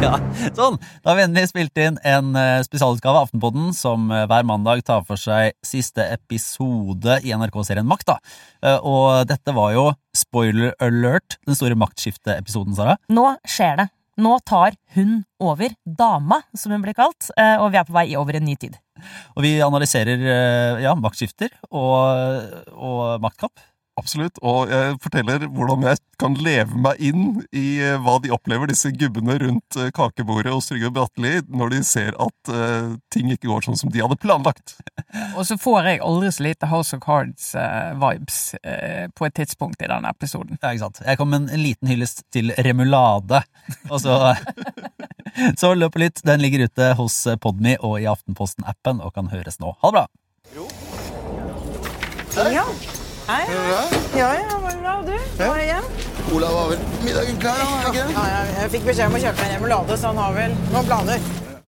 Sånn, da har vi endelig spilt inn en eh, spesialutgave av Aftenpodden som eh, hver mandag tar for seg siste episode i NRK-serien Makt. da. Eh, Og dette var jo spoiler alert, den store maktskifteepisoden, Sara. Nå skjer det. Nå tar hun over. Dama, som hun blir kalt. Og vi er på vei over en ny tid. Og vi analyserer ja, maktskifter og, og maktkamp. Absolutt. Og jeg forteller hvordan jeg kan leve meg inn i eh, hva de opplever, disse gubbene rundt eh, kakebordet hos Trygve Bratteli, når de ser at uh, ting ikke går sånn som de hadde planlagt. Og så får jeg aldri så lite House of Cards-vibes på et tidspunkt i denne episoden. Ja, ikke sant? Jeg kom med en liten hyllest til remulade. Og så, så løp litt. Den ligger ute hos Podme og i Aftenposten-appen og kan høres nå. Ha det bra! Jo. Ja. Hei. Ja, ja, men bra. Du, hva er igjen? Olav har vel middagen klar? Ja, ja, jeg fikk beskjed om å kjøpe en remulade, så han har vel noen planer.